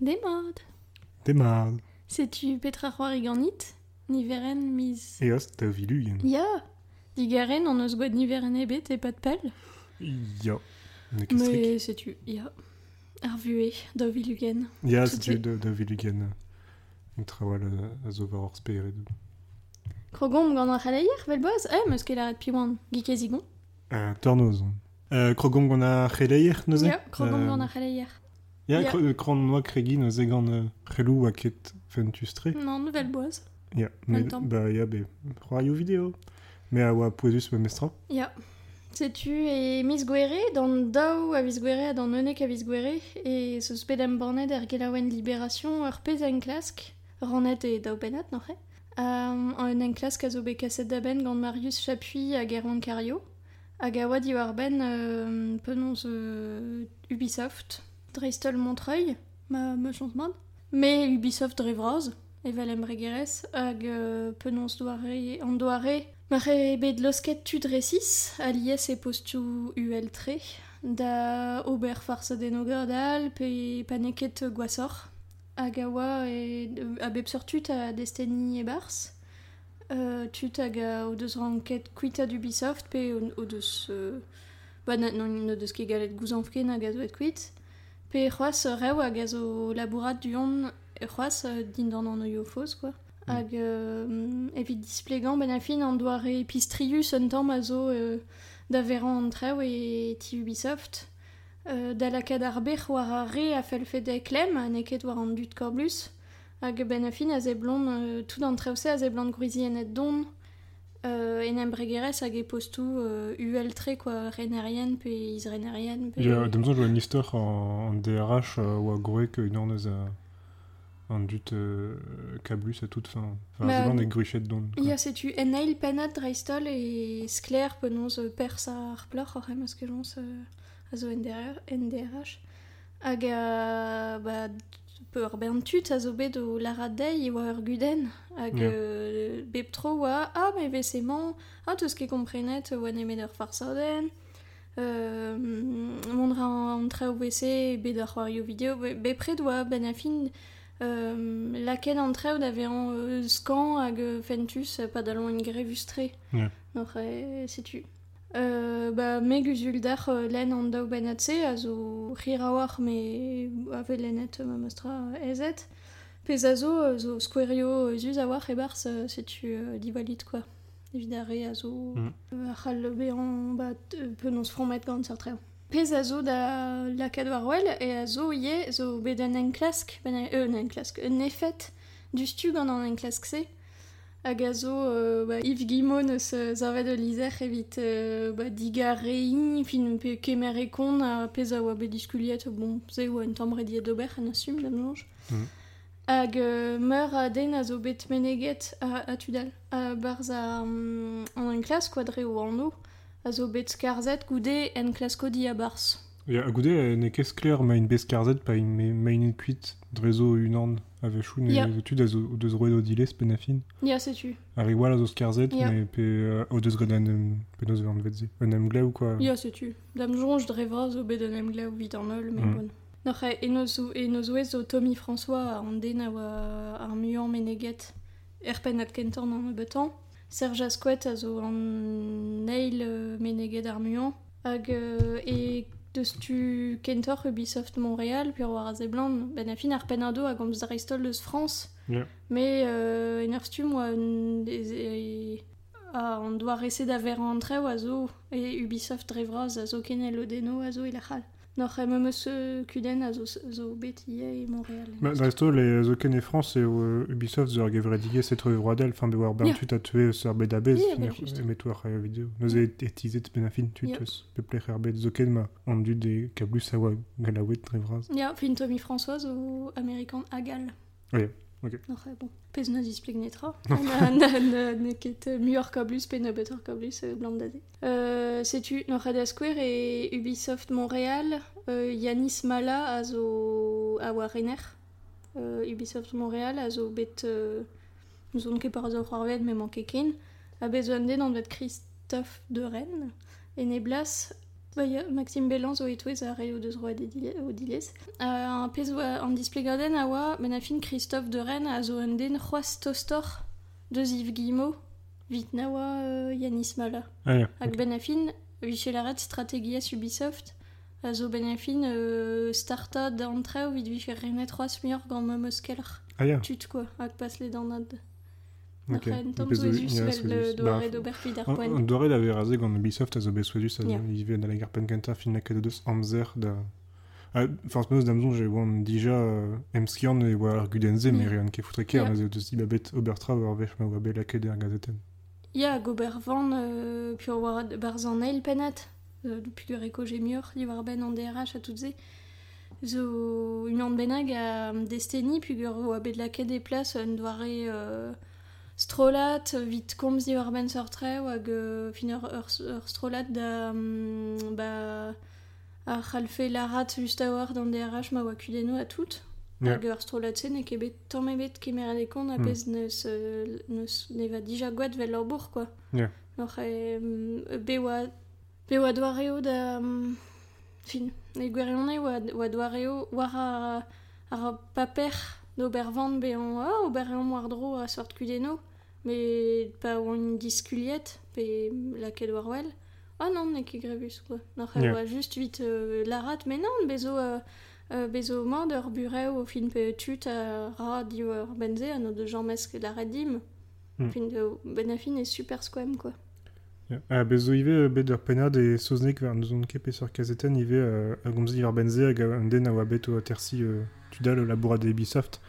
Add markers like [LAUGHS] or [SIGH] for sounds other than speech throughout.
Des modes. Des mal. Sais-tu Petra Roariganit Niveren mis. Eos da vilugen. Ja Digaren en eus gwed niveren ebet e pat pell Ja. Ne kestrik. Mais sais-tu, ja. Ar vue, da vilugen. Ja, tout c'est est- da, da vilugen. Un trawal a, a zo var hor spered. Krogom gant ar c'haleier, vel boaz Eh, meus ket arret piwan. Gikezigon Uh, tornoz. Uh, krogom gant a c'heleier, neuze? Ja, krogom Euh, gant ar c'haleier. Ja, Ja. yeah. kron noa kregi neuze gant uh, c'helou a ket fentustre. Non, nouvel boaz. Ja, temps. ba, ja, be, roaio video. Me a oa poezus me mestra. Ja. Sais-tu, e mis gwere, dan daou a viz gwere, a dan neunek a viz gwere, e seus bedem bornet er gelaouen Libération ur pez en klask, ranet e daou benat, noc'he. Um, an en klask a zo be kaset da ben gant Marius Chapuis a Gerwan Cario, hag a oa diwar ben euh, penons euh, Ubisoft, Dreistol Montreuil, ma, ma me Ubisoft drevraz, e valem regerez, hag euh, penons doare, an doare, alies postu da ober farsa den ogardal, pe paneket gwasor, hag a oa bars, euh, tut hag a o deus ranket kuita d'Ubisoft, pe o, o euh, ba na, non, no deus ket et pe c'hoaz rew hag a zo labourat du on, c'hoaz euh, din an fos, quoi. Hag euh, evit displegan ben a fin an doare pistrius un tamm a zo euh, da veran an e ti Ubisoft. Euh, da lakad ar bec'h war a re a fel fet e klem, a neket war an dut korblus. Hag ben a fin a ze blon, euh, tout an se a ze blon gruizienet don. Euh, en em bregerez hag e postou euh, UL tre, quoi, renerien pe iz renerien. Pe... Ja, dem zo jo an an, DRH uh, oa goek un an eus a an dut uh, kablus a tout fin. Enfin, Bah, bah, an e gruchet don. Ya setu en eil penat dreistol e skler penons euh, pers ar plor ar euh, a zo NDR, NDRH hag a ba peur bern tut a zo bet o lara dei e oa ur guden hag Ja. euh, bep tro oa ah me vesement ah teus ket komprenet oa nemet ur farsaden euh, mondra an tre o WC bet ar c'hoario video be, be pred oa ben a fin euh, laken an treo da veran euh, skan hag euh, fentus pa dalon en grevustre Ja. Noc'h e setu Euh, ba meg uzuldar euh, len an daou benatse a zo rir a war me ave lenet ma mastra ezet. Pez a zo zo skwerio zuz a war e barz setu euh, divalit quoi. Evidare a zo mm. a c'hall beran ba penons fromet gant sar treo. Pez a zo da lakad war wel e a zo ye zo bedan en klask, ben, euh, en klask, un effet du stu gant an en se. se. A zo euh, ba, Yves Guimau neus zavet de lizer evit euh, ba, diga rein fin pe kemer e kon a pez a oa bet diskuliet bon ze oa un tambre diet d'ober an assum dam longe Mhm. hag euh, meur a den a zo bet meneget a, a tudal a barz a um, an enklask quadre o an o a zo bet skarzet goude en klaskodi a bars Ja, a goude euh, ne kez kler ma in bez karzet pa in me, ma in kuit drezo un an a vechou ne yeah. tud a zo deus roed a fin. Ya, setu. A riwal a zo skarzet, me pe uh, o deus red an em, pe noz an vetze. An em glaou, quoi. Ya, setu. Dam jonj drevra zo bet an em glav vit an ol, mais Mhm. bon. Noc'h e no zo, e no zo ez zo Tommy François an den a oa ar muan meneget er pen at kentan an e betan. Serge Asquet a zo an neil euh, meneget ar muan. Hag euh, e deus tu kentor Ubisoft Montréal, puis war a ze blan, ben a fin ar pen a do hag amz dreistol deus France. Ja. Mais euh, en ur stu moa e- a an doa rese da ver an treo a zo e Ubisoft drevraz a zo kenel o deno a zo e la chal. Noc'h em eus euh, kuden a zo, zo bet ie e Montréal. Ba, dresto, le zo ken e France e o Ubisoft ar gevre dige se treu roadel, fin be war ben tut a tue ar bet a bez, e metu ar c'haio video. Noz e etizet ben a fin tut eus pe plech ar bet zo ken ma an dud e kablus a oa galaouet drevraz. Ya, fin Tommy François zo Amerikan agal. Ja, ok. Noc'h e, bon. Pez na displeg netra. na, na, na, na ket euh, muor euh, setu, ad Square e Ubisoft Montréal, euh, Yanis Mala a zo a war rener. Euh, Ubisoft Montréal a zo bet zon ket par zo c'hoarvet me manke ken. A an vet Christophe de Rennes. E ne blas Bah, ya, Maxime Bellan zo etouez a reo deus roa o dilez. Euh, pez oa an display garden a oa ben a fin Christophe de Rennes a zo un den c'hoaz tostor deus Yves Guillemot vit na oa euh, Yanis Mala. Ah Hag ok. ben a fin vichelaret strategia Ubisoft a zo ben a fin euh, starta d'antreo vit vicher renet c'hoaz mior gant ma moskeller Ah tut quoi hag pas les danad. Ok. N'oc'h tom Pez zo o- ezus ya, vel zo le ezus. doare Bah, d'ober vid ar An poen. an doare da veraze gant Ubisoft a zo bezouedus a Ya. yeah. ive da la garpen kenta fin la deus amzer da... Ah, Forz meus damzon je oan dija euh, emskian e oa ar gudenze, Ya. me rean ket foutre ker, Ya. mais deus ibabet obertra war vech ma oa bet laket ar gazeten. Ya, gober van, euh, puis war barzan eil penet, euh, depuis j'ai mieux, il war ben en DRH à toutes ces. Zo, une an benag a Destiny, puis gur oa bet laket des places, un doare euh, strolat vit komz di war ben sortre hag euh, fin ur, ur, ur strolat da um, ba a c'halfe la rat just a war dan DRH ma oa kudeno a tout yeah. hag ur strolat se ne kebet tamm ebet kemer e kon a mm. pez neus, neus ne va dija gwaet vel ur bourg quoi yeah. Nor e um, be oa be oa doareo da um, fin e gwerion oa, oa doareo war ar, ar paper d'obervant be an oh, obervant war dro a sort kudeno me pa oan diskuliet, pe laket war wel. Ah non, ne ket grebus, quoi. E Ja. oa just vite euh, larat, mais non, bezo... Euh, euh, bezo mand ur bureau au fin pe tut a ra di ur benze an o de Jean Mesk la redim. Hmm. Fin de ben est super squam quoi. Ya. Ah, bez zo ive bet ur penad e soznek neus on ket pe sur kazeten ive euh, a gomzi war benze hag an den a oa bet o tersi euh, tudal o laboura de Ubisoft.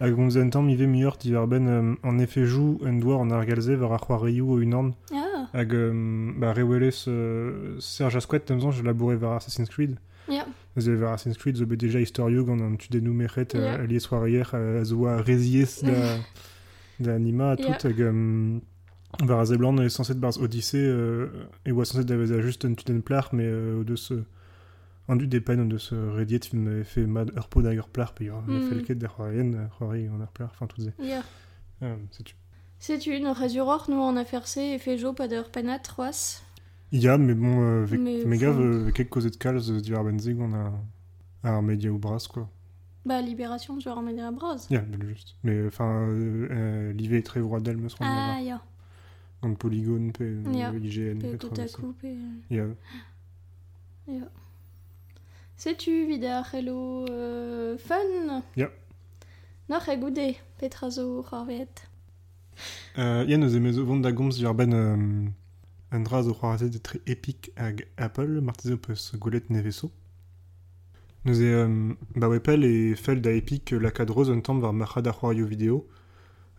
A gomzi en tamm ive mior di war ben euh, en effet jou en doar an ar galze war ar c'hoarioù o unan Ah, hag euh, ba rewelez euh, Serge Asquet temzan je labouré war Assassin's Creed. ya, Eus e war Assassin's Creed zo bet deja historio gant an tudennou mechet Ya. uh, alies soarier a zo a reziez da, [LAUGHS] da anima a Ya. tout hag um, war a zeblant e sanset barz Odyssey euh, e oa sanset da vez a just un tuden plar mais euh, o deus euh, an du depen rediet film e fe mad ur pod hag ur plar pe ur Mm. felket da c'hoarien c'hoari an ur plar fin tout ze ya. euh, setu C'est une résuror nous en a fercé et fait jo pas d'heure penat roas. Ya, mais bon, euh, gav, enfin- euh, kek kozet kalz euh, diwar benzig on a a ar media ou bras quoi. Bah libération je remettre à bras. Ya, yeah, just. Mais enfin, euh, euh, l'IV est très vroadel me semble. Ah ya, Gant polygone, pe Ya. euh, IGN, pe pe tout à coup pe. Ya. Ya. Sais-tu vida hello euh, fun? Ya. Noch e goude petrazo harvet. Euh, ya neus emez o vont da gomz diwar ben euh, epic hag Apple, marteze o peus golet neveso. Neus e, euh, ba wepel e fel da epic euh, la cadreuse un tamm war marc'had ar c'hoario vidéo.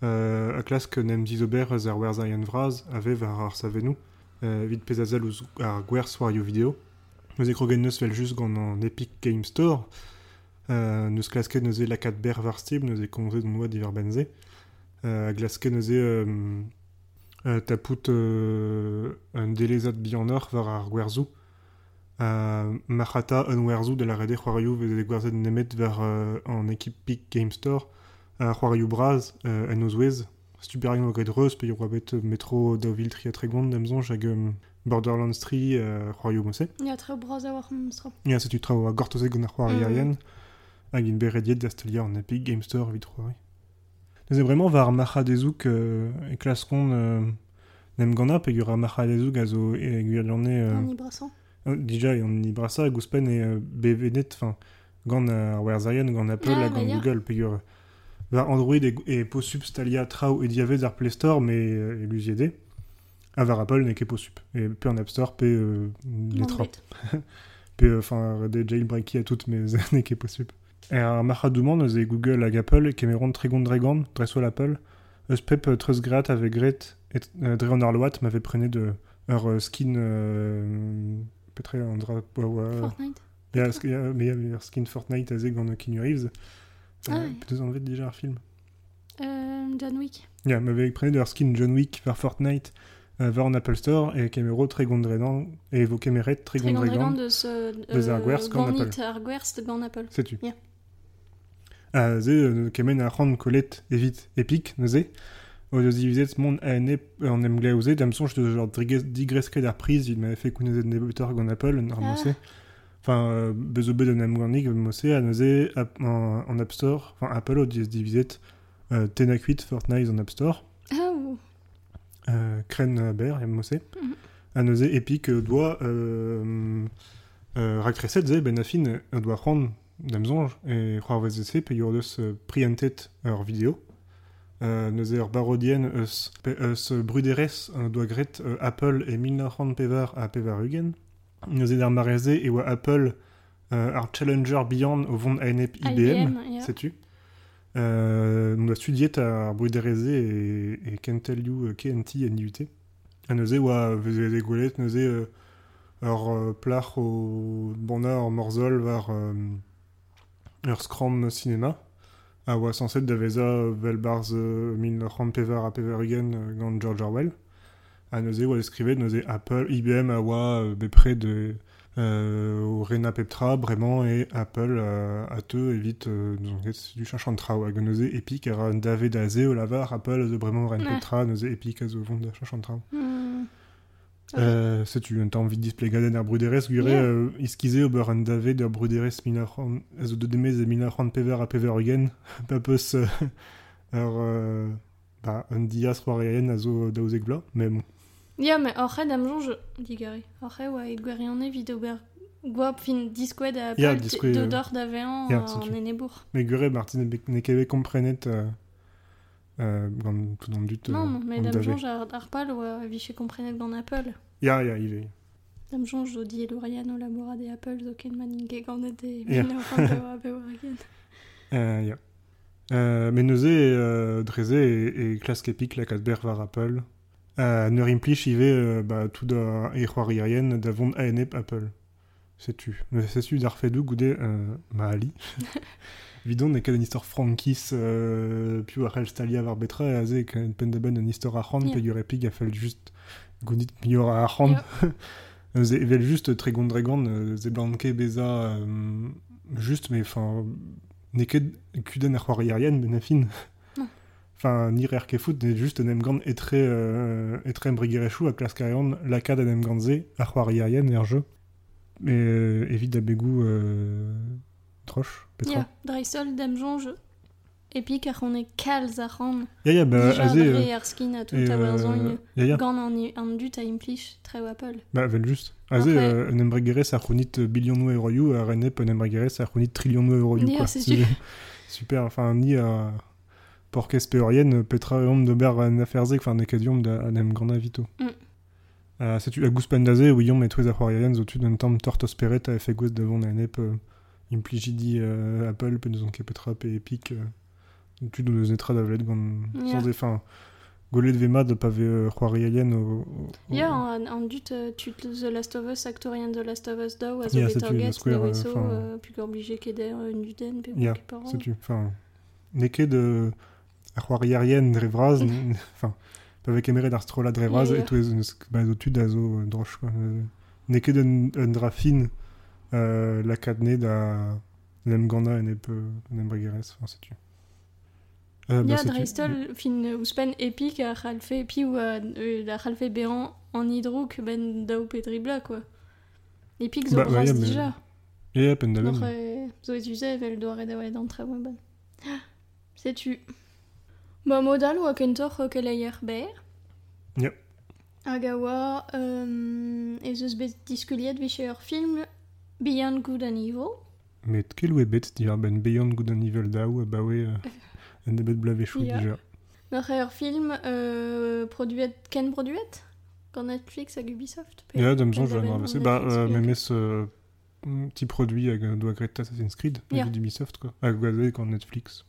Euh, a klask nem dizober eus ar vraz ave war ar savenou. Euh, vid pezazel ouz ar gwerz c'hoario vidéo. Neus e krogen neus vel just gant an Epic Game Store. Euh, neus klasket neus e lakat ber var stib, neus e konze don oa divar benze. Euh, glasket neus e euh, euh, tapout euh, un delezat bianor var ar gwerzou. Euh, Machata un werzou de la rede c'hoarioù vez e gwerzet nemet var euh, an Epic Game Store. A c'hoarioù braz euh, en ouzouez. Stuper o gret reus, pe yo bet metro da vil tri a tregont d'amzonj hag um, Borderlands 3 euh, c'hoarioù mose. Ya tre bras a war monstra. Ya, se tu trao a gortoze gant ar c'hoari Mm. arien, hag in berediet d'Astelia Epic Game Store vid c'hoari. Neuze bremañ war ar macha dezouk euh, e euh, nem e macha dezouk a zo e gwirlanne... Euh, En ibrasan. euh, dija, e an ibrasa a gouspen e euh, bevenet, fin, gant ar werzarien, gant Apple, Ah, gant. Google, pe gur... Var Android e, e stalia trao e diavez ar Play Store, me euh, e. A var Apple ne ket possup. E pe an App Store, pe euh, les. Mandrit. [LAUGHS] Pe, euh, enfin, de jailbreaki a tout, mais [LAUGHS] ne ket possup. E ar marchadouman eus Google hag Apple, kemeron tregont dregant, dreso l'Apple, eus pep euh, treus grat ave gret, et euh, dre an ar loat m'ave prene de ur euh, skin... Petre an dra... oa- oa- Fortnite. Ya, sk- ya, me ya ur skin Fortnite a zeg gant Keanu Reeves. Ah, ouais. Peut-être en vet déjà ar film. John Wick. Ya, m'ave prene de ur skin John Wick var Fortnite euh, var an Apple Store e kemero tregont dredant e vo kemeret tregont Très grand dregant. de ce. Deus ar gwerzh gant Gant Apple. nit ar gwerzh de gant Apple. Setu. Ya. A ze euh, kemen a c'hant kolet evit epik neuze. au divizet mon ane en em glaouzet dam sonj de genre digresket ar priz il m'avait fait des buteurs gon Apple en Ah. mossé enfin euh, bezo bet en em gwanig mossé a neuze en App Store enfin Apple au divizet euh, tenakuit Fortnite en App Store Ah, ou. Euh, Kren Ber em mossé Mhm. a neuze Epic euh, doit euh, euh, rakreset ze ben afin doit prendre dam zonj et vez pe euh, prientet ur vidéo. Euh, eus, eus bruderez euh, gret Apple e 1900 pevar a pevar ugen neuze d'ar mareze e oa Apple euh, ar Challenger Beyond au ANP IBM, sais-tu? Euh, on doit studier ar brudereze et, et you euh, KNT en IUT a neuze oa veze e gwelet neuze euh, ur euh, plach o bona ur morzol euh, Cinema a oa sanset da veza vel barz euh, 1900 pevar a euh, George Orwell. A Apple, IBM a euh, bepre de euh, o Rena Peptra, bremañ e Apple euh, a te evit euh, donc, du chachant trao hag neuze Epic a ra un dave da ze o lavar Apple zo bremañ Rena. Peptra neuze Epic a zo vont da chachant trao Hmm. euh, sais-tu, un temps envie de display gaden ar bruderez, gure Yeah. euh, iskize ober an dave d'ar bruderez minachan, ez o de demez e minachan pever a pever ugen, [LAUGHS] pa peus euh, [LAUGHS] ur, euh, ba, un dias roarien a zo mais bon. Ja, mais après, dame jonge, digari. Après, ouais, il guérit en évite au Guap fin disqued à Ja, Apple, disqued, de euh, d'or d'avéant ja, en c'est-tu. Enebourg. Mais gure Martin ne keve komprenet euh, euh, gant tout an dut euh, Non, mais ar pal comprenet gant Apple. Ya, ya, il est. Dame jonge zo di Lorian o labora de Apple zo ken maninge gant de Ja. min ur rande oa bewa again. [LAUGHS] Euh, ya. Mais neuze dreze et, et classe epic la var Apple. Ne rimplich ive euh, bah, tout da e c'hoarierien da vont ANP Apple. Sais-tu. Mais sais-tu d'ar fedou goude euh, ma Ali. [LAUGHS] Vidon ne ket an istor frankis euh, piou ar Stalia var betra e aze ken pen da ben an istor a c'hant Ja. pe gur epig a fel [LAUGHS] just gounit mior c'hant. Evel just tre gondregan ze blanke beza euh, juste mais enfin ne ket kuden ar c'hoarierien ben afin. Enfin, ni rer kefout, ne juste un emgant etre, euh, etre embrigirechou a klas karion lakad an emgantze ar c'hoarierien er jeu. Mais euh, evit da begou euh, troche, petra. Ja, dreisol dame jonge. Epic ar on e kalz ar ran. Ya, ya, bah, dre euh, a tout et, euh, ya, ya, gant an, an dut a implich treo Apple. bah, vel just. Aze, Après- euh, un embrigirez ar c'hounit billion no euro you, ar enep un embrigirez ar c'hounit trillion no euro you, Ya, quoi. c'est. [LAUGHS] Super, enfin, ni a... Porkes peorien, petra eom de ber an aferzek, enfin, ne yom da an em gant avito. Mm. Euh, setu a gous pendaze, ou twez ar c'hoarierien, zo tud un tamm tortos peret a efe gouest davon an ep euh, implijidi euh, Apple, pe deus an ket petra pe epic, euh, tud o deus netra da vlet gant... Sans enfin, golet vema da pa ve euh, c'hoarierien o... o- Ja, an, an dut uh, tut The Last of Us, aktorien The Last of Us daou, a zo Ja, bet setu, ur na get, square, da euh, wezo, enfin- uh, pug oblige ket er un duden, pe parol. Setu, enfin, ne ket de... ar c'hoarierien drevraz, n- enfin, pa vek emeret ar strola drevraz, Ya, ya. et twez eus ba zo tud a zo euh. Euh, Ne ket un, un dra fin euh, la en ep euh, en embrigerez, enfin, bah, Ja, setu. dreistol fin ouspen a c'halfe, pi ou la c'halfe beran an hidrouk ben dribla, quoi. Epic zo Bah, bras ouais, ya, mais- dija. Ya, ya, pen da ben. Noc'h e, zo oa d'antre oa ban. Setu. Ba modal oa kentor keleier ber. Ya. Hag a oa um, ez eus bet diskuliet vise ur film Beyond Good and Evil. Met ket loue bet dir ben Beyond Good and Evil daou, ba we euh, en ebet blavechou Ya. dija. Noc'h ur film euh, produet, ken produet Gant Netflix hag Ubisoft. Ya, dam pen zonj da an ben ravese. an Bah, Netflix, euh, memes euh, petit produit hag euh, doa gret Assassin's Creed, Ya. evit Ubisoft, quoi. Hag gwaze gant Netflix.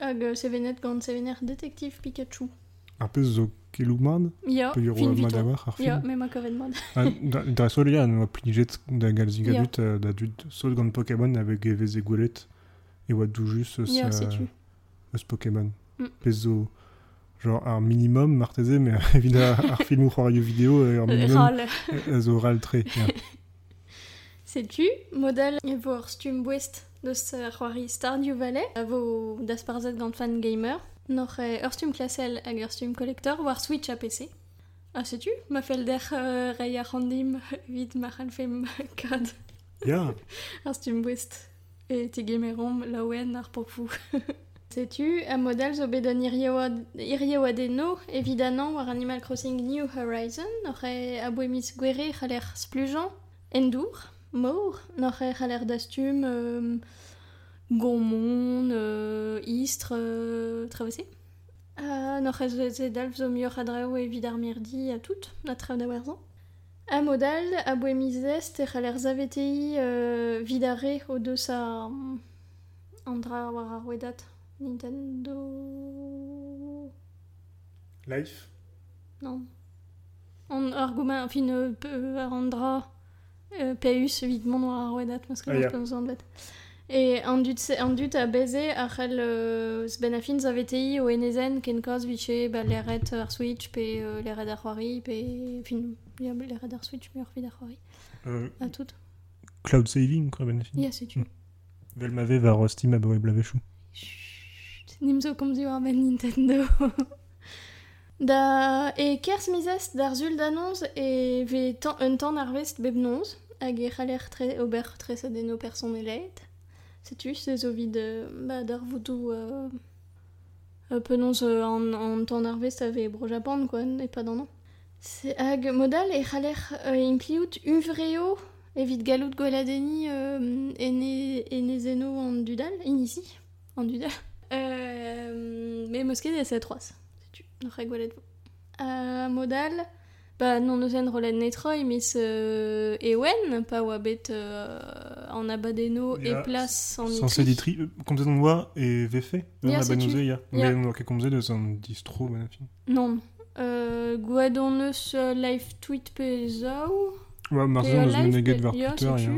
Hag euh, sevenet gant sevener Detective Pikachu. Ar peus zo mad, pe yor fin mad war ar me ma kovet mod. Ah, da- sol ya, an oa plijet da galzigadut Ya. euh, da dud sol gant Pokémon avec evez e gwelet e oa doujus eus, euh, eus Pokémon. Mm. Genre un minimum marteze mais [LAUGHS] évidemment ar film ou radio vidéo et un minimum euh, zo ral tre ya. [LAUGHS] Sais-tu, modèle e vor stum bouest Uh, c'hoari Stardew Valley, a vo dasparzet gant fan gamer, noch e Urstum Classel hag Urstum Collector war Switch a PC. Ah, sais-tu? Ma fel der uh, rei a randim [LAUGHS] vid ma fem kad. Ja, Urstum West. E te gemerom laouen ar popou. [LAUGHS] Sais-tu, a model zo iriaouadeno, évidemment, war Animal Crossing New Horizon, noch e a boemis gwere c'haler splujan, endour, mor, noch e c'haler dastum, euh, gomon, euh, istre, euh, travessé. Uh, noch e ze dalv zo mioc'h adreo e vid ar merdi a tout, na trav da werzan. A modal, a boemis est e c'haler zavetei euh, vid a re o deus a... um, Andra war ar wedat. Nintendo... life? Non. An argument, enfin, euh, peu ar andra euh, évidemment war ar wedat, parce que Ah, je ya. pense en bet. Et an dut, se- an dut a beze ar c'hell euh, sbenafin zavetei o enezen ken koz viche ba leret ar Switch pe euh, leret ar c'hoari pe... Fin, ya leret ar Switch me ur vid ar c'hoari. Euh, A tout. cloud saving, quoi, ben Ya, setu. Mm. Vel m'avait var Steam a boe blavechou. Chut, nim zo komz eo ar ben Nintendo. [LAUGHS] da e kers mizest d'ar zul d'annonz e ve tan, un tan ar vest beb nonz hag e tre, ober tres adeno personelet. Setu, se zo vid euh, ba, d'ar voodoo euh, euh, penonz euh, an, an tan ar vest ave bro Japan, quoi, e pa d'an an. Se hag modal e c'haller euh, impliout uvreo evit galout gweladeni euh, ene, ene zeno an dudal, inisi, an dudal. Euh, mais des C3, sais-tu, vo. Euh, modal, bah non neuzen netroi, mis euh, ewen, pa oa bet euh, en abadeno Ya, et place en Sans editri, euh, komzet an oa e vefe, Ya, an a setu. banouze ya. Ya. Mais on ket komzet eus an distro, ben afin. Non. Euh, eus euh, live tweet pe zao. Ouais, euh, eus meneget var Twitter, ya.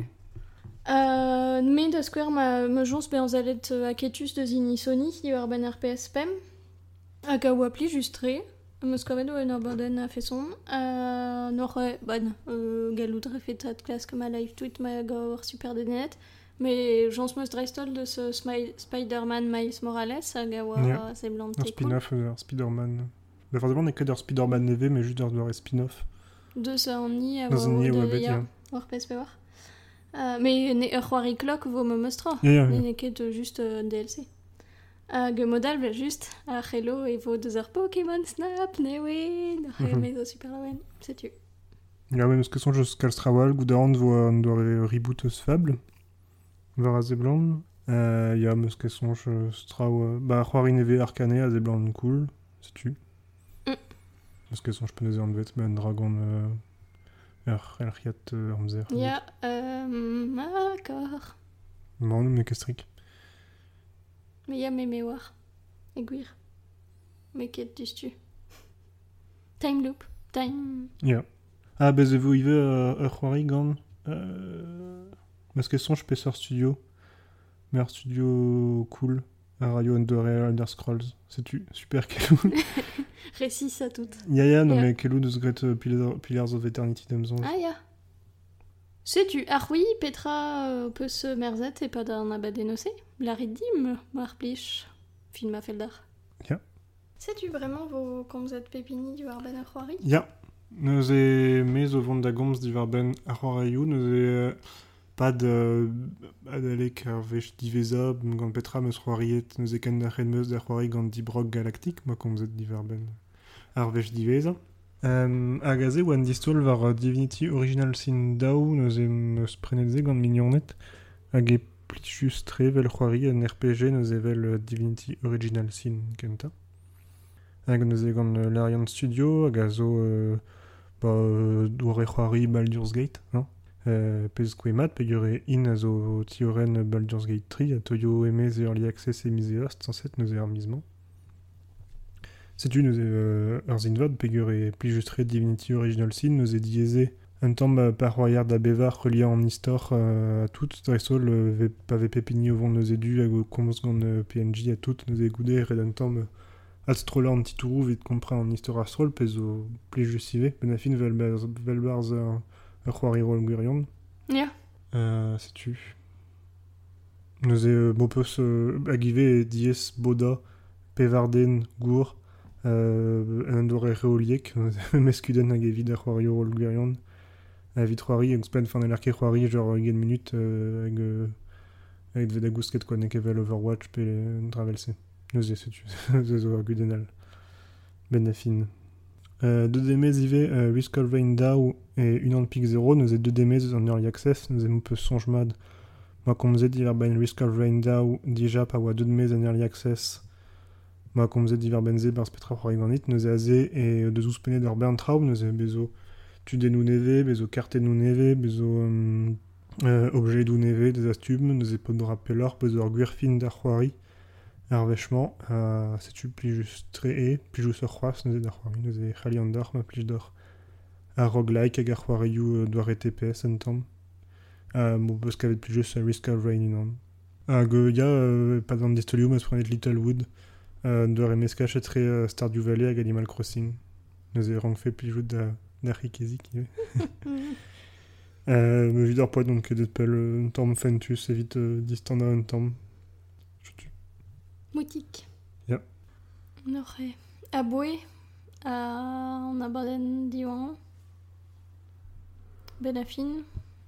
Euh, me da square ma me jons be an zalet euh, aketus ben hag a oa pli justre meus kavet o en abaden a feson euh, nor e ban euh, galout refetat klas comme a live tweet ma a war super de net mais jons meus dreistol de ce Spider-Man Miles Morales a Ya. se blant Un spin-off euh, Spider-Man. Bah forcément, on est que der Spider-Man neve, mais juste der der spin-off. de ce an ni a Dans un oa nid o ou de- à bête, ya, ya. war PSP war Euh, mais ne clock vo me meustra Ya, ya, Ne ya. ne ket euh, juste DLC. Hag modal vel just a c'hello e vo deus ar Pokémon Snap newe n'ar Mhm. mezo super lawen, setu. Ja, mais que son jeux kalstrawal, gouda an vo an doar e reboot eus fable. Var a zeblant. Euh, ya, meus que son jeux strao... Bah, c'hoari neve arcane a cool, c'est tu. Mm. Meus que son je penez an vet, dragon... Euh, er, er riat euh, amzer. Ya, euh, d'accord. Man, mais kestrik. Me ya me me war. E gwir. Me ket distu. Time loop. Time... Ya. Ah, bez evo ive euh, ur c'hoari gant... Euh... Que son je peseur studio. Mais studio cool. A radio Under Elder Scrolls. C'est tu super kelou. [LAUGHS] Récis à tout. Ya ya, non mais kelou gret euh, Pillars of Eternity demzon. Ah ya. Setu, ar oui, Petra euh, peut se merzet e pa d'an abadenose. La ridim, mar plich. Film a feldar. Ya. Sais-tu vraiment vos komzet pepini du ar ben ar c'hoari Ya. Neus e mez o vont da gomz diwar ben ar c'hoarioù, neus e euh, pad euh, adalek ar vech diveza gant petra meus c'hoariet, neus e ken da c'hed meus da c'hoari gant dibrog galaktik, ma komzet diwar ben ar vech diveza. Um, hag aze oan distol war Divinity Original Sin Dao neus em eus prenetze gant mignonet hag e plichus tre vel c'hoari an RPG neus evel Divinity Original Sin kenta. Hag neus e gant l'Arian Studio hag a zo euh, ba, euh, doare c'hoari Baldur's Gate, non euh, pez kwemat pe gure in a zo tioren Baldur's Gate 3 a toyo emez Early Access e mise host, sanset neus e ar. Setu neus e euh, ur zinvad, pe gure pli justre Divinity Original Sin, neus e dieze un tamm euh, par royard da bevar reliant an istor euh, a tout, dresol euh, pa ve pepini o vont neus e du hag komz gant euh, PNJ a tout, neus e goude red un tamm euh, Astrola an titourou vet kompra an istor astrol pez o pli justive, ben a fin vel vel barz ur, c'hoari rol gwirion. Ya. Euh, c'est tu. Nous e bopus euh, agive dies boda pevarden gour euh, un dor e reoliek [LAUGHS] meskuden hag evit ar c'hoario ol gwerion a vit c'hoari hag spent fan elarke c'hoari genre gen minut euh, hag euh, hag dved a gousket quoi nek evel Overwatch pe euh, travelse nous e setu ze zo ar gudenal. Ben a fin euh, deux demez ive euh, Risk of Rain Dow et une an pic 0 nous e deux demez en early access. Nous e peu sonjmad Ma komzet diver ben Risk of Rain Dow dija pa oa deux demez en early access Ma komzet diver benze bar spetra c'hoari ganit nous e aze e deus ouspenet ur bern traoù nous e bezo tudennou neve, bezo kartennou neve, bezo um, euh, objedou neve, des astub, nous e pod rappelor, bezo ur gwirfin d'ar c'hoari ar vechman, euh, setu plijus tre e, plijus ur c'hoaz nous e d'ar c'hoari, nous e c'hali an d'or, ma plij d'or. Ar roguelike hag ar c'hoarioù euh, doar e TPS en tamm. Euh, mo peus kavet plijus a Risk of Rain inan. Hag euh, ya, euh, pas an distolioù, ma prenet Littlewood, euh, doar e meskachet tre euh, Stardew Valley hag Animal Crossing. Nous e rangfe plijout da, da rikezik. euh, me vid ar poet donc det pel euh, un tamm fentus evit euh, distant un tamm. Moutik. Ja. Nore. A boe, a an abaden diwan. Ben a fin.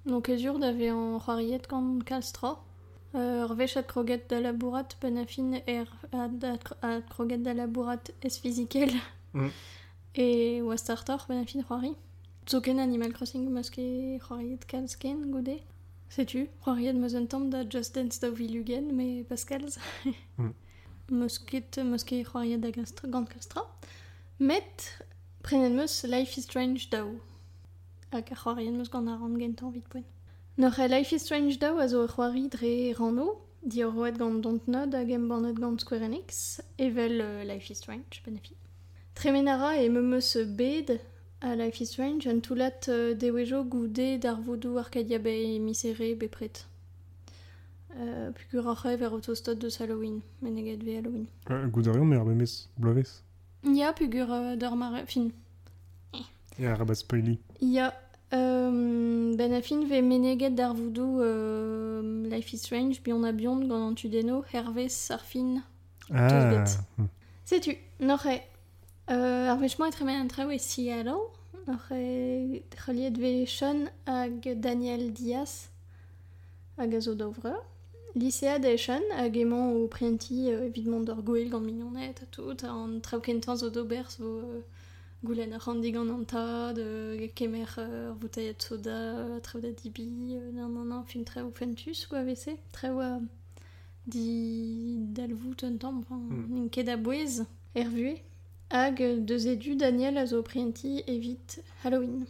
Donc ezur d'ave an c'hoariet gant kalstra. Euh, ur vechat kroget da labourat ben a fin er a, kroget da labourat es fizikel. Mm. E oa startor ben a fin c'hoari. Zoken Animal Crossing meus ket c'hoariet kalz ken goude. Setu, c'hoariet meus un tamm da Just Dance da vilugen, me pas kalz. [LAUGHS] meus ket, meus ket c'hoariet da gastra, gant. Met, prenet meus Life is Strange daou. Hag a c'hoariet meus gant a ran gentan vit poen. Noc'h e Life is Strange daou a zo e c'hoari dre rano, di ur roet gant Dontnod hag gant Square Enix, evel uh, Life is Strange, ben a fi. Tremenara e me meus bed a Life is Strange an toulat uh, dewejo goude d'ar vodou Arcadia be misere be pret. Uh, Pugur ar c'hev er autostod deus Halloween, men eget ve Halloween. Euh, Goudarion, mais ar bemez blovez. Ya pugur uh, d'ar mare, fin, Ya, rabat spoili. Ya, euh, ben a fin ve meneget d'ar voodoo euh, Life is Strange, bi on a biond gant an tudeno, hervez ar. Ah, bet. hmm. Setu, noc'h euh, ar vechman e tremen an traoù e Seattle, noc'h e ve Sean hag Daniel Diaz hag a zo d'ovreur. Lycéad e Sean hag emañ o prienti euh, gant mignonet a tout, an traoù kentan zo d'ober zo euh, goulenn ar randig an an tad, euh, kemer soda, euh, traoù da dibi, euh, nan nan nan, fin traoù fentus, quoi, vese, traoù a di dalvout un tamm, enfin, Mm. n'in ket a bouez, er vue, hag edu Daniel a zo prienti evit Halloween.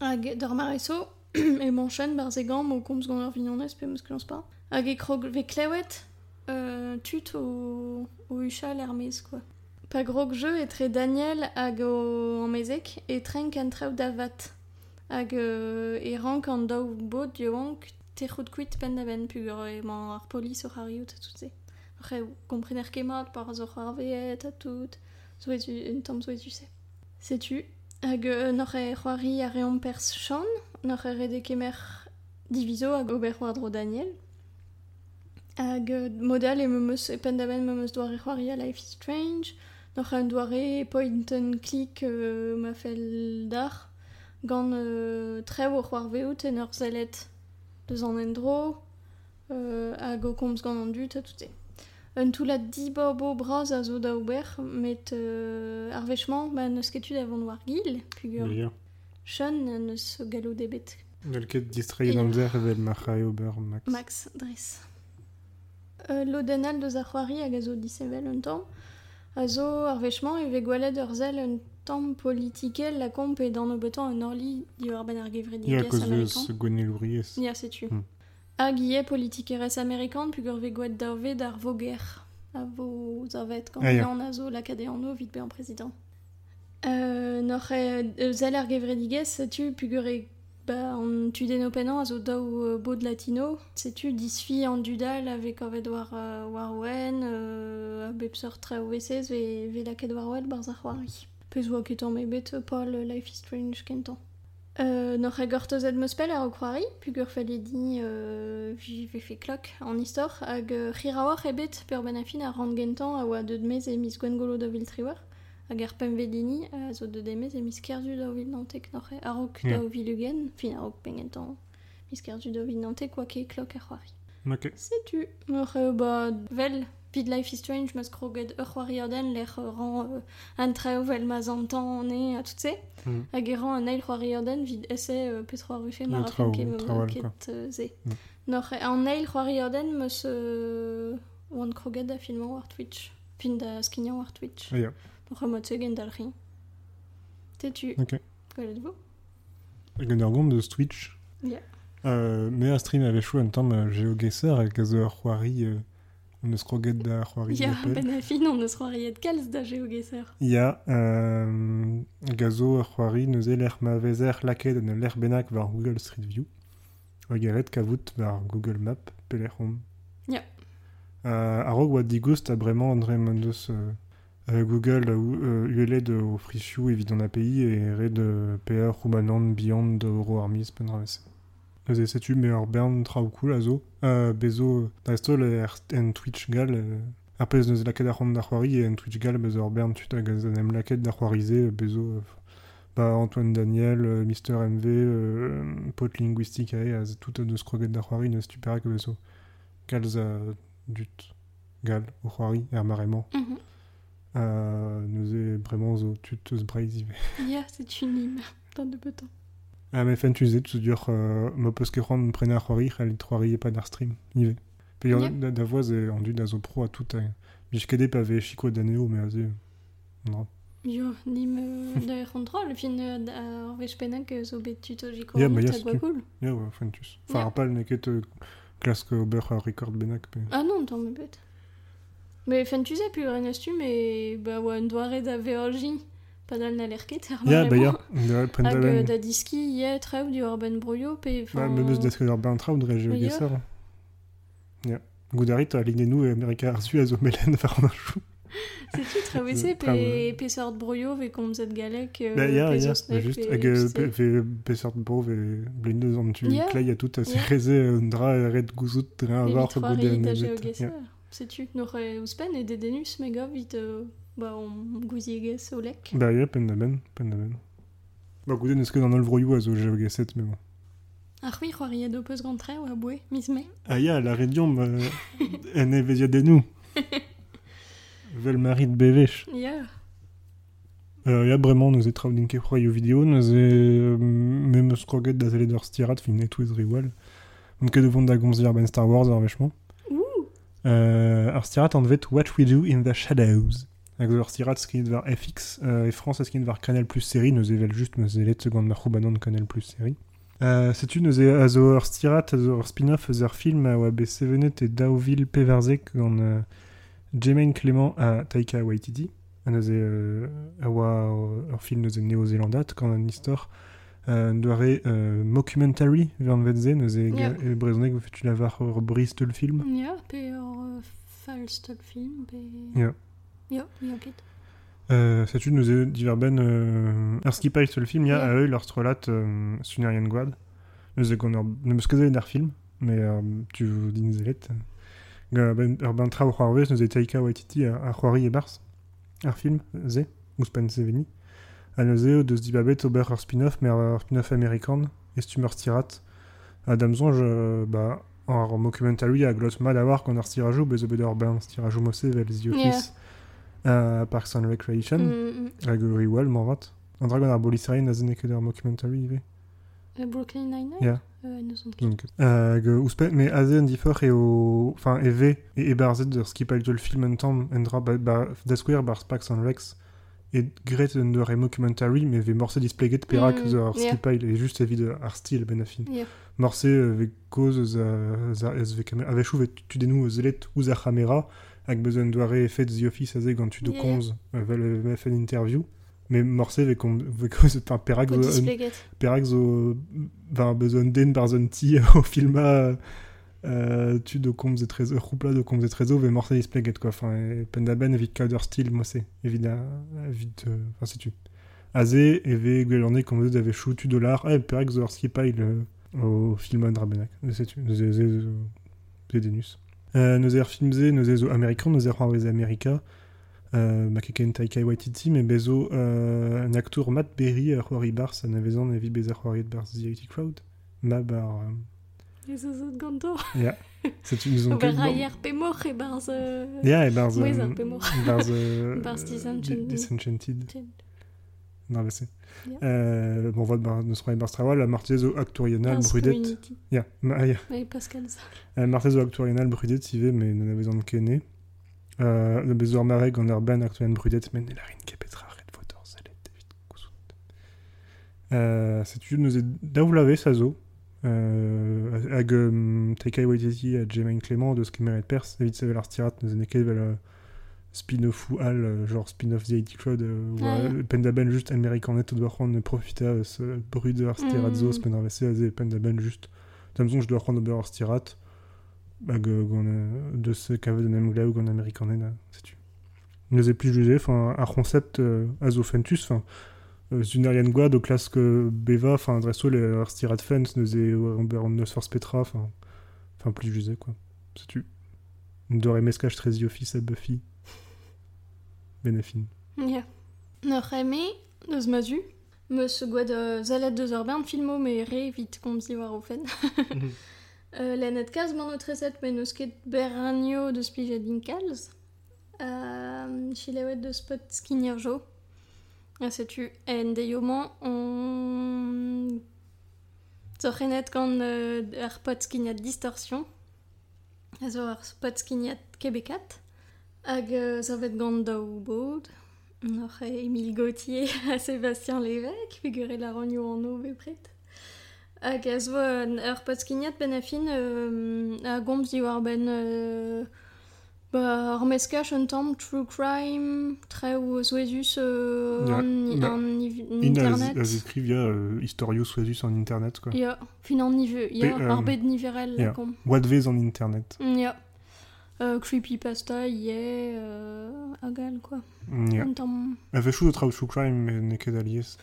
Hag d'ar mareso, [CLEARS THROAT] e manchen bar zegan mo komz gant ur vignonez pe meus klañs pa. Hag e krog ve klewet euh, tut o, o uchal er mez, quoi. Pa grog jeu e tre Daniel hag o amezek e trenk an traoù da. Hag euh, e rank an daou te ben c'hariout a tout se. Après, komprener kemat par zo a tout. Zo etu, un tamm zo se. Hag euh, e c'hoari reom pers chan, e diviso hag ober war Daniel. Hag euh, modal e e pen da ben a Life is Strange. Noc'h an doare point and click euh, ma fel dar. Gant euh, trev o c'hoar veout en ur zelet deus an endro. Euh, hag o komz gant an dut a tout e. Un tout la di bobo braz a zo da ober, met euh, ar vechman, ba neus ketu da vont war gil, pugur Ya. Sean neus galo debet. Nel ket distrait an zer evel ma c'hai ober max. Max, dres. Euh, Lodenal deus ar c'hoari hag a zo disevel un tamm. A zo ar e ve ur zel un tamm politikel la komp e dan o betan un orli di ur ben ar gevred Ya, digas koz amerikan. eus gwenne louriez. Ya, setu. Hmm. Hag ie politikerez amerikan pugur ve gwaet daovet d'ar voger. A vo zavet gant Ah, ya. an a zo lakade an o vit be an prezident. Euh, noc'h e zel ar gevredigez setu e an tuden openan a zo daou euh, bod latino. Setu disfi an dudal avec avet war, war euh, a bepseur tre o vesez ve, ve laket war oel barz ar c'hoari. Pez oa mebet Paul Life is Strange kentan. Euh, Nor e gortozet meus pel ar okroari, pug ur faledi euh, vefe klok an istor, hag euh, c'hiraoar ebet per ben afin ar rand gentan a oa deud mez e mis Gwengolo da vil hag ar pem vedini a zo deud emez e mis kerdu da vil nantek nor e arok Yeah. da vil ugen, fin arok pengentan mis kerdu da vil nantek oa ke klok ar c'hoari. Ok. Setu, nor e ba vel Vid Life is Strange, meus kroget ur c'hoari aden, l'er euh, ran euh, an treo vel ma zantan ne a tout se. Mhm. Hag e ran an eil c'hoari aden vid esse euh, petra rufe mar a ken ket traoal, ket euh, ze. Mhm. Nor e an eil c'hoari aden meus euh, oan kroget da filman war Twitch. Fin da skignan war Twitch. Ah, ya. Nor e mod gen dal ri. Tetu. Ok. An gomz eus Twitch. Ya. Euh, me a stream a vechou an tamm euh, geogeser hag a zo ar c'hoari euh, on eus kroget da ar c'hoari Ya, ben a fin on eus c'hoariet kalz da geogeser. Ya, euh, gazo ar c'hoari neuze l'er ma vezer laket an l'er benak var Google Street View. Hag a ret kavout var Google Map peler home. Ya. Euh, a rog oa digoust a bremañ an dre mandeus euh, euh, Google euh, ULE de o frichioù evit an API e red euh, PR roumanan bihan de euro armiz pen ravese. Neuze setu me ur bern traoù cool a zo. Euh, bezo, da esto le er en Twitch gal euh, ar pez neuze laket ar c'hant d'ar c'hoari e en Twitch gal bezo c'hoarize bezo euh, ba Antoine Daniel, euh, Mister MV, euh, pot linguistique tout d'ar bezo. Gal. Euh, neuze bremañ zo tut eus breiz ive. Ya, c'est une ime. Tant de beton. Ah, mais fan tuzet, tu dur, euh, ma peus ket c'hoant prena ar c'hoari, c'hall c'hoari e pa d'ar stream, ive. Pe ur Yeah. da, da voaz e an dud a zo pro a tout a... Bichkede pa ve chiko d'aneo, me a ze... Non. Jo, nim euh, da e control, fin euh, da- ar vech pennak euh, zo bet tuto jiko yeah, bah, ta c'est cool. Ya, ouais, fan tuz. Enfin, Yeah. ar pal neket euh, klask ober a record benak, pe... Ah non, tant me bet. Mais fin tu sais, plus rien tu, mais bah ouais, un doare. Pas dal na lerket, Ya, ba ya, da Hag euh, diski, broio, pe... Ba, me meus desk ur ben traoù dre. Ya. Goudarit a lignenou e Amerika ar zu a zo melen war an chou. Euh, pe, pe sort broio, ve galek, euh, Ba ya, ya, just, hag euh, pe- pe- bro ve an tu klei a tout a sereze un dra red gouzout dra a Evit var c'hoari goude an da ebet. geogeser. C'est tu, nor e ouspen e dedenus mega vit euh, bah, on gouziegez o lek. Ba ya, pen da ben, pen da ben. Ba goude neus ket an ol vroioù a zo geogeset, me bon. Ar c'hwi c'hoari do peus gantre oa boe, mis me. Ah ya, la redion, euh, [LAUGHS] en e vezia denou. Vel mari de [LAUGHS] bevech. Ya. Euh, ya bremañ neus e traoù din ket c'hoario video, neus e me meus kroget da zelet ur stirat fin et riwal. On ket devant da gomz ben Star Wars ar vechman. Euh, ar stirat an vet What We Do in the Shadows. Hag zo ur stirat skriet war FX, euh, e France skriet war Canal Plus série, neus evel just meus elet gant ma c'houbanan Canal Plus série. Euh, setu neus e a zo ur stirat, a zo ur spin-off ur film a oa sevenet e daouvil peverzek gant euh, Jermaine Clément a Taika Waititi. A neus e euh, a oa euh, e Neo-Zelandat gant an istor euh, doare euh, mockumentary vern vet ze, neus e, Yeah. e brezhoneg vo fetu lavar ur bris teul film. Ja, pe ur euh, film, pe... Ja. Ja, ja, ket. Euh, setu neus e diver ben euh, teul film, ya Yeah. a eul ur strolat euh, sunerian gwad. Neus e gant ur... Ne meus ket ar film, mais euh, tu din zelet. Ben, ur ben traoù c'hoarvez neus e Taika Waititi a, a c'hoari e bars. Ar film, ze, ouspen se veni. A neus eo deus di babet ober spin-off, mais spin-off amerikan, estum ur stirat. A damzonj, euh, ba, ar mockumentary a glot mal a war gant ur stirajou, bez o bet ur ben stirajou mosse vel The Office. Uh, Parks and Recreation. Mm, Hag ur riwal, morvat. An dragon ar boliserien a zene ket ur mockumentary, ive. mm. Brooklyn Nine-Nine Ya. Euh, Donc, hag uh, ouspe, me aze an difor e o... Enfin, e ve, e e barzet ur skipal de film un tamm, en dra, ba, ba, da square bar Parks and Recs, e gret un ur e mockumentary, me ve morse displeget perak Mm, mm, ur yeah. skipal, e just evit ar stil ben afin. Ja. Morse euh, ve koz za, za ez ve kamer, avechou ve tu denou zelet ouz ar kamera, hag doare fet The Office a ze gant tu do Yeah. konz, euh, vel ve fait interview, mais morse ve kom, ve koz, perak zo, perak zo, bezo un den ti au filma, euh, tu do komz e trezo, roupla do komz e trezo, ve morse displeget, quoi, enfin, e pen da ben evit kaout ur stil, moi c'est, evit, a- evit, euh, enfin, c'est tu. Aze, eve gwellorne komzet ave choutu dolar, e perek zo ar euh, au film an drabenak. Setu, neuze ze zo denus. Euh, ar filmze, neuze zo amerikan, neuze ar c'hoarveze Amerika, euh, ma keken Taika Waititi, me bezo euh, un acteur Matt Berry c'hoari bars an avezan evi bez ar c'hoari bars The Crowd. Ma bar... Euh, zo zo ganto. ja, setu nous on Ober raier pe mor e barz... euh, Ja, e barz... Ar pemor. Barz... euh, [LAUGHS] Barz Disenchanted. Non, mais c'est... Euh, bon, serons barz brudet. Ja, ja. Ouais, Pascal, ça. Euh, actorional brudet, mais nous n'avons en kene. Euh, le bezor mareg en urban brudet, mais kepetra. Euh, c'est une est daoulave, sa zo. Euh, hag um, Taika Waititi a Jemaine Clément de ce qui mérite pers, evit sevel ar stirat, nous en eket vel euh, spin-off ou al, euh, genre spin-off The IT Crowd, euh, Ah, ja. pendaben just amerikanet tout doar c'hoant profita euh, ce brut de ar stirat zo, Mm. pendaben just. Tamzon, je dois ober ar stirat, euh, euh, de ce kavet de nem glaoù gant amerikanet, là, sais-tu. Nous est plus jugé, enfin, ar concept euh, a zo fentus, enfin, euh, Zunarian Guad, au classe que Beva, enfin, Dresso, les Arstirat nous Robert Nosfors Petra, enfin, enfin, plus jusé, quoi. C'est tu. Doré Mescage très Office à Buffy. Benefin. Ja. Noch eme, deus ma zu, meus gwad euh, zalet deus ur bern filmo me re vit komz di war ofen. Euh, Lennet kaz man o treset men eus ket plijet din kalz. Euh, Chilewet deus pot skinir jo. Ah, setu en deioman on... Zorrenet gant euh, skiniat distorsion. A zo ar pot skiniat kebekat. Hag euh, zo gant e Gauthier [LAUGHS] a Sébastien Lévesque, figuré la bepret. Hag zo euh, ben a war ben euh, ba ar meskach un tamm true crime treu souezus euh, an, ja. an iv- In internet. a écrit via euh, Historio Suesus en internet, quoi. Ja, fin an nive, Pe- ar euh, bet niverel ja. la kom. What vez en internet. Ja. Euh, creepypasta, yeah, euh, agal, quoi. Ja. Un tamm... Ave chou de trau true crime, mais ne ket alies.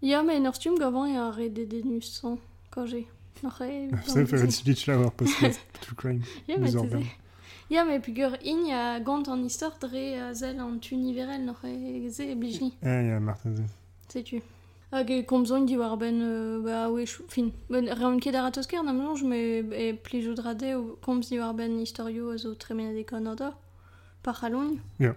Ja, mais ur stum gavan e a re de denus san, quand j'ai. Noch e... C'est fait un speech [LAUGHS] là, war podcast true crime. Ja, mais Ya, met peogwir in ya gant an istor dre a zel an tu niverel n'oc'h ze e blijni. Ya, ya, marta ze. Setu. Hag e komzon di war ben, euh, ba, we, fin, ben, reon ket ar atosker nam melange, me e plijo drade o komz di war ben historio a zo tremena de kanada, par c'halon. Ya.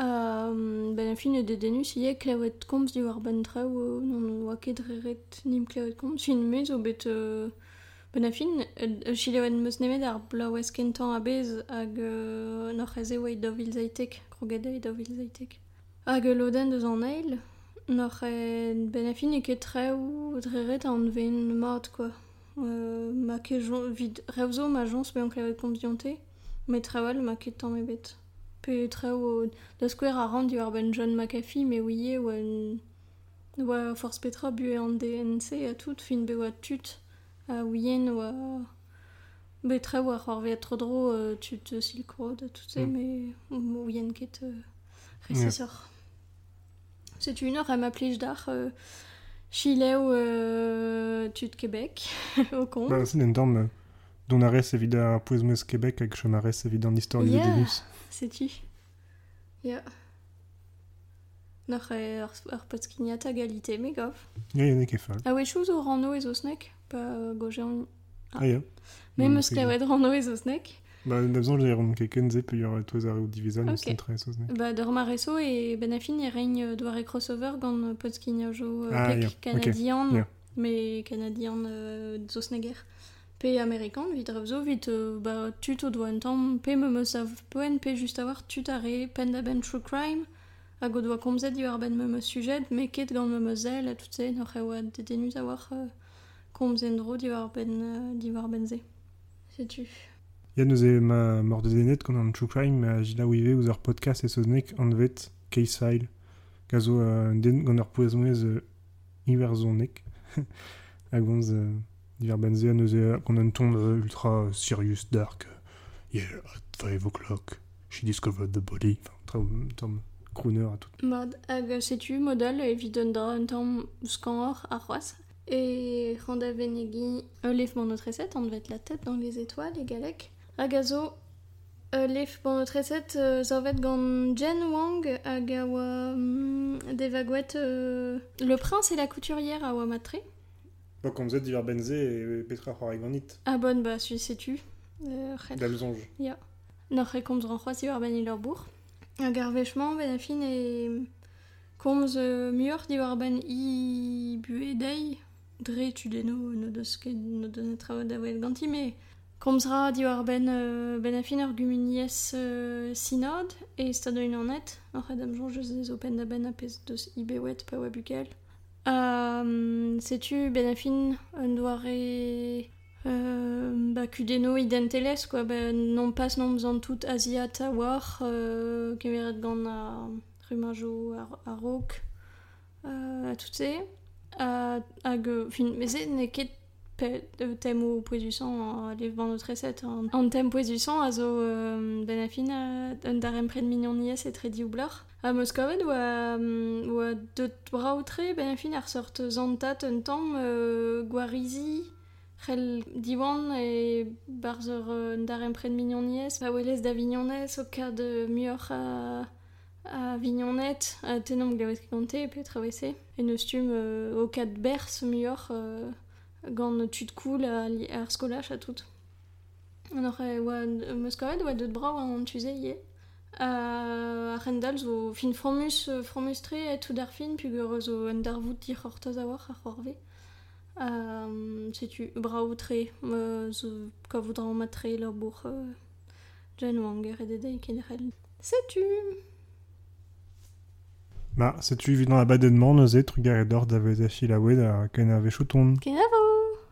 Euh, ben, fin, e de denus, ye, klevet komz di war ben treo, non oa ket reret nim klevet komz, fin, mez o bet... Euh, ben a fin, euh, chilewen meus nemet ar blau eskentan a bez hag euh, oe dovil zaitek, e zaitek. Hag e loden deus an eil, noc'h e ben a fin e ket treu dreret an mat, quoi. Euh, ma vid revzo ma jons be an klevet komz dionte, me treuel ma. Pe treu o... Da skwer a ran di war ben John McAfee, me ouie oa. Oa Force Petra e DNC a tout, fin be oa tut a ouien oa... Be treu war war vet tro dro euh, tut euh, Silk Road, tout se, Mm. me ouien ket euh. C'est une heure à ma plage d'art euh, Chileo euh, tut Québec, [LAUGHS] au con. Bah, c'est un terme dont arrêt évident à Poismes Québec avec chemarès évident d'histoire Yeah. de Denus. C'est-tu Ja. Noch e ur, ur potskiniat a galite, me gav. Ja, il y en a qui fall. A we chouz o rano ez o gojean... Ah. Ah, ja. Me rano ez o snek Bah, d'abord, j'ai rendu quelqu'un, zé, puis il y aura tous les division, Ok. c'est très sauce. Ba d'ur mareso e ben a fin e reigne euh, doare crossover gant euh, potskinia jo Ah, yeah, Yeah. me canadian euh, zo sneger. Pe amerikan, vit revzo, vit euh, ba tut o doa un tamm, pe me meus av poen, pe just avoir tut are pen da ben true crime, hag o doa komzet di war ben me meus sujet, me ket gant me meus zel, a tout se, noch e oa de denus a war euh, komzen dro di war ben, euh, ben. Sais-tu? Nous ma mort de Zenet qu'on a un true il est, aux podcast et soznek, en vet, case file. Gazo, euh, den, gant ur poismez, euh, iverzonek. Un ton ultra serious, dark. Yeah, at 5 o'clock, she discovered the body. Enfin, tom, crooner à tout. Hag setu evit un un tamm scanor ar c'hoaz. Et Randa Venegi, euh, Leif bon notre recette, on devait être la tête dans les étoiles, les galeks. Hag a zo, euh, Leif bon notre recette, euh, être gant Jen Wang, hag a oa hum, devagouet euh, le prince et la couturière a oa matre. Bon, comme vous êtes d'hiver benze et Petra Horaganit, Ah bonne, bah, celui sais-tu. Euh, red. d'Amzonge. Nor re komz ran c'hoaz diwar ben il ur bourg. Hag ar vechman ben a fin e komz muur diwar ben i dei. Dre tu deno no deus ket no deus net traoù da oet ganti, me komz ra diwar ben, euh, ben euh, synod e stadoin an net. Or red am jonge eus open da ben a pez deus i bewet pa oa bukel. Um, Setu ben a fin un Euh, bah, kudeno identeles, quoi. Bah, non pas non besoin tout asiat a war, euh, kemeret a rumajo euh. A, hag, fin, mais c'est ne ket pe, euh, tem o poezusan a lev ban recette. An, an tem poezusan a zo euh, ben a fin a, un darem pred mignon nies et tredi oublar. A Moskovet oa, um, oa deut braoutre ben a fin ar sort zantat un tamm euh, gwarizi, Rel diwan e barzer euh, un darem pred mignoniez, pa welez da vignonez o kad a, a vignonet, a tenom glavet kante pe travese. E neus tum euh, o kad bers muur euh, gant tud koul a li- ar skolach a tout. Anor e oa Moskovet oa deut brau an tuze ie. A, a rendal zo fin fromus tre et tout dar fin, pug eur zo un dar vout dir ortoz a war ar c'horve. Euh, sais-tu, braoutre, euh, zo kavoudran matre leur bourg, euh, Jen Wang, et Dede, Kenrel. Sais-tu Bah, c'est tu vu dans la badennement, nos êtres, garedor, d'avez achi la wed, à ken ave chouton. Kenavo